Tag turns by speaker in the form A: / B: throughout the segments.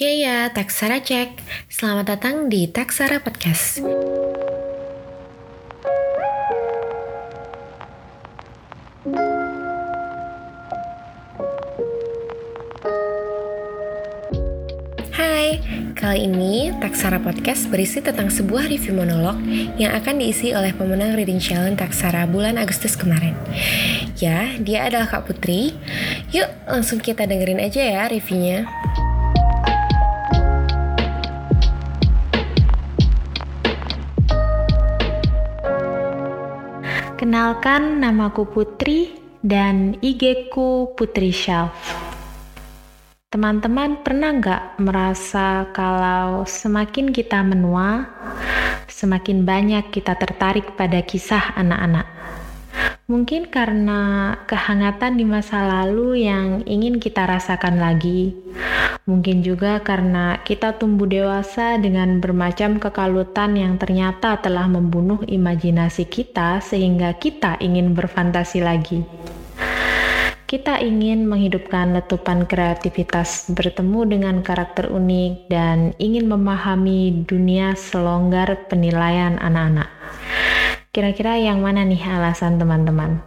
A: Ya ya, Taksara cek. Selamat datang di Taksara Podcast. Hai, kali ini Taksara Podcast berisi tentang sebuah review monolog yang akan diisi oleh pemenang Reading Challenge Taksara bulan Agustus kemarin. Ya, dia adalah Kak Putri. Yuk, langsung kita dengerin aja ya reviewnya.
B: Kenalkan, namaku Putri dan IG ku Putri Shelf. Teman-teman pernah nggak merasa kalau semakin kita menua, semakin banyak kita tertarik pada kisah anak-anak? Mungkin karena kehangatan di masa lalu yang ingin kita rasakan lagi. Mungkin juga karena kita tumbuh dewasa dengan bermacam kekalutan yang ternyata telah membunuh imajinasi kita sehingga kita ingin berfantasi lagi. Kita ingin menghidupkan letupan kreativitas, bertemu dengan karakter unik, dan ingin memahami dunia selonggar penilaian anak-anak. Kira-kira yang mana nih alasan teman-teman?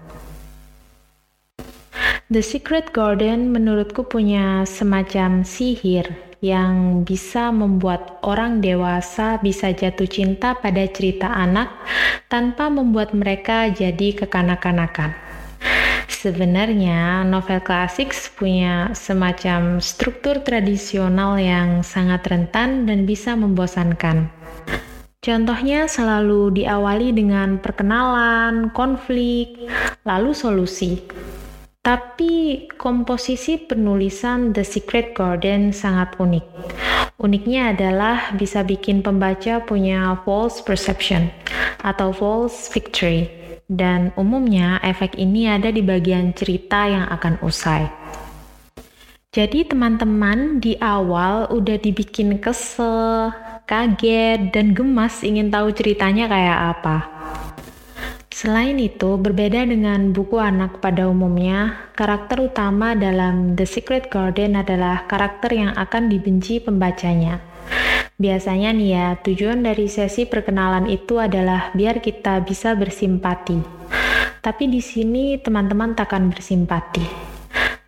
B: The Secret Garden menurutku punya semacam sihir yang bisa membuat orang dewasa bisa jatuh cinta pada cerita anak tanpa membuat mereka jadi kekanak-kanakan. Sebenarnya novel klasik punya semacam struktur tradisional yang sangat rentan dan bisa membosankan. Contohnya selalu diawali dengan perkenalan, konflik, lalu solusi. Tapi komposisi penulisan The Secret Garden sangat unik. Uniknya adalah bisa bikin pembaca punya false perception atau false victory. Dan umumnya efek ini ada di bagian cerita yang akan usai. Jadi teman-teman di awal udah dibikin kesel, kaget, dan gemas ingin tahu ceritanya kayak apa. Selain itu, berbeda dengan buku anak pada umumnya, karakter utama dalam The Secret Garden adalah karakter yang akan dibenci pembacanya. Biasanya nih ya, tujuan dari sesi perkenalan itu adalah biar kita bisa bersimpati. Tapi di sini teman-teman takkan bersimpati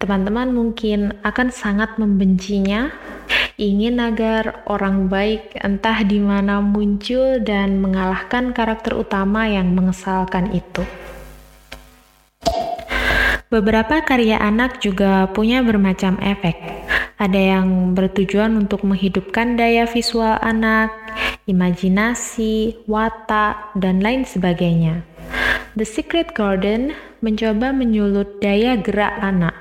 B: teman-teman mungkin akan sangat membencinya, ingin agar orang baik entah di mana muncul dan mengalahkan karakter utama yang mengesalkan itu. Beberapa karya anak juga punya bermacam efek. Ada yang bertujuan untuk menghidupkan daya visual anak, imajinasi, watak, dan lain sebagainya. The Secret Garden mencoba menyulut daya gerak anak,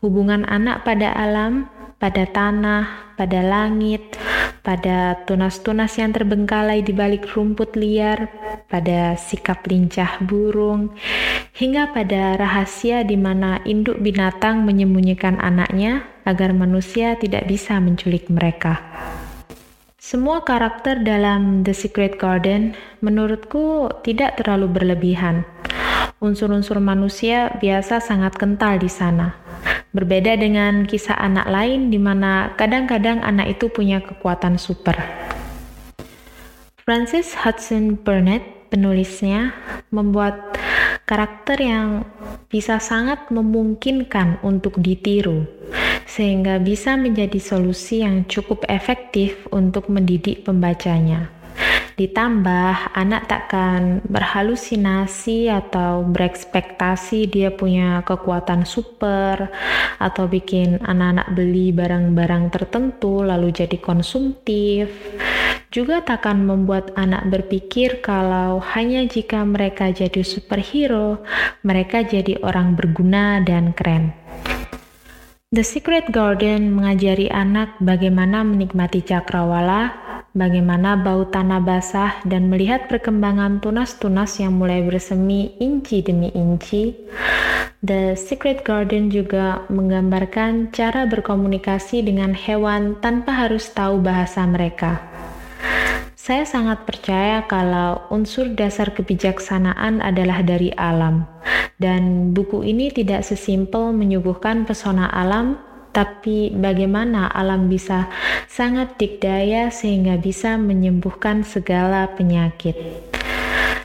B: hubungan anak pada alam, pada tanah, pada langit, pada tunas-tunas yang terbengkalai di balik rumput liar, pada sikap lincah burung, hingga pada rahasia di mana induk binatang menyembunyikan anaknya agar manusia tidak bisa menculik mereka. Semua karakter dalam The Secret Garden menurutku tidak terlalu berlebihan. Unsur-unsur manusia biasa sangat kental di sana Berbeda dengan kisah anak lain di mana kadang-kadang anak itu punya kekuatan super. Francis Hudson Burnett, penulisnya, membuat karakter yang bisa sangat memungkinkan untuk ditiru, sehingga bisa menjadi solusi yang cukup efektif untuk mendidik pembacanya. Ditambah, anak takkan berhalusinasi atau berekspektasi dia punya kekuatan super atau bikin anak-anak beli barang-barang tertentu lalu jadi konsumtif. Juga takkan membuat anak berpikir kalau hanya jika mereka jadi superhero, mereka jadi orang berguna dan keren. The Secret Garden mengajari anak bagaimana menikmati cakrawala bagaimana bau tanah basah dan melihat perkembangan tunas-tunas yang mulai bersemi inci demi inci. The Secret Garden juga menggambarkan cara berkomunikasi dengan hewan tanpa harus tahu bahasa mereka. Saya sangat percaya kalau unsur dasar kebijaksanaan adalah dari alam, dan buku ini tidak sesimpel menyuguhkan pesona alam tapi bagaimana alam bisa sangat dikdaya sehingga bisa menyembuhkan segala penyakit.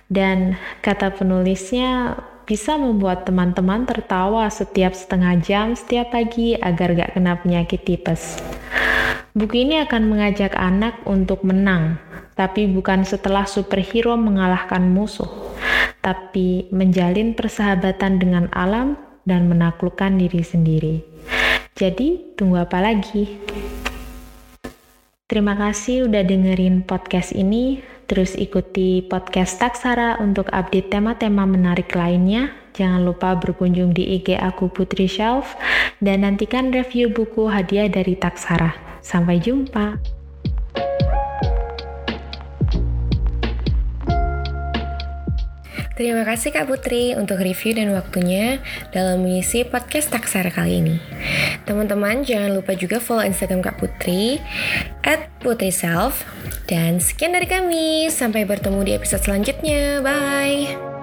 B: Dan kata penulisnya bisa membuat teman-teman tertawa setiap setengah jam setiap pagi agar gak kena penyakit tipes. Buku ini akan mengajak anak untuk menang, tapi bukan setelah superhero mengalahkan musuh, tapi menjalin persahabatan dengan alam dan menaklukkan diri sendiri. Jadi, tunggu apa lagi? Terima kasih udah dengerin podcast ini. Terus ikuti podcast Taksara untuk update tema-tema menarik lainnya. Jangan lupa berkunjung di IG aku Putri Shelf dan nantikan review buku hadiah dari Taksara. Sampai jumpa.
A: Terima kasih Kak Putri untuk review dan waktunya dalam mengisi podcast Taksara kali ini. Teman-teman jangan lupa juga follow Instagram Kak Putri at putriself dan sekian dari kami. Sampai bertemu di episode selanjutnya. Bye!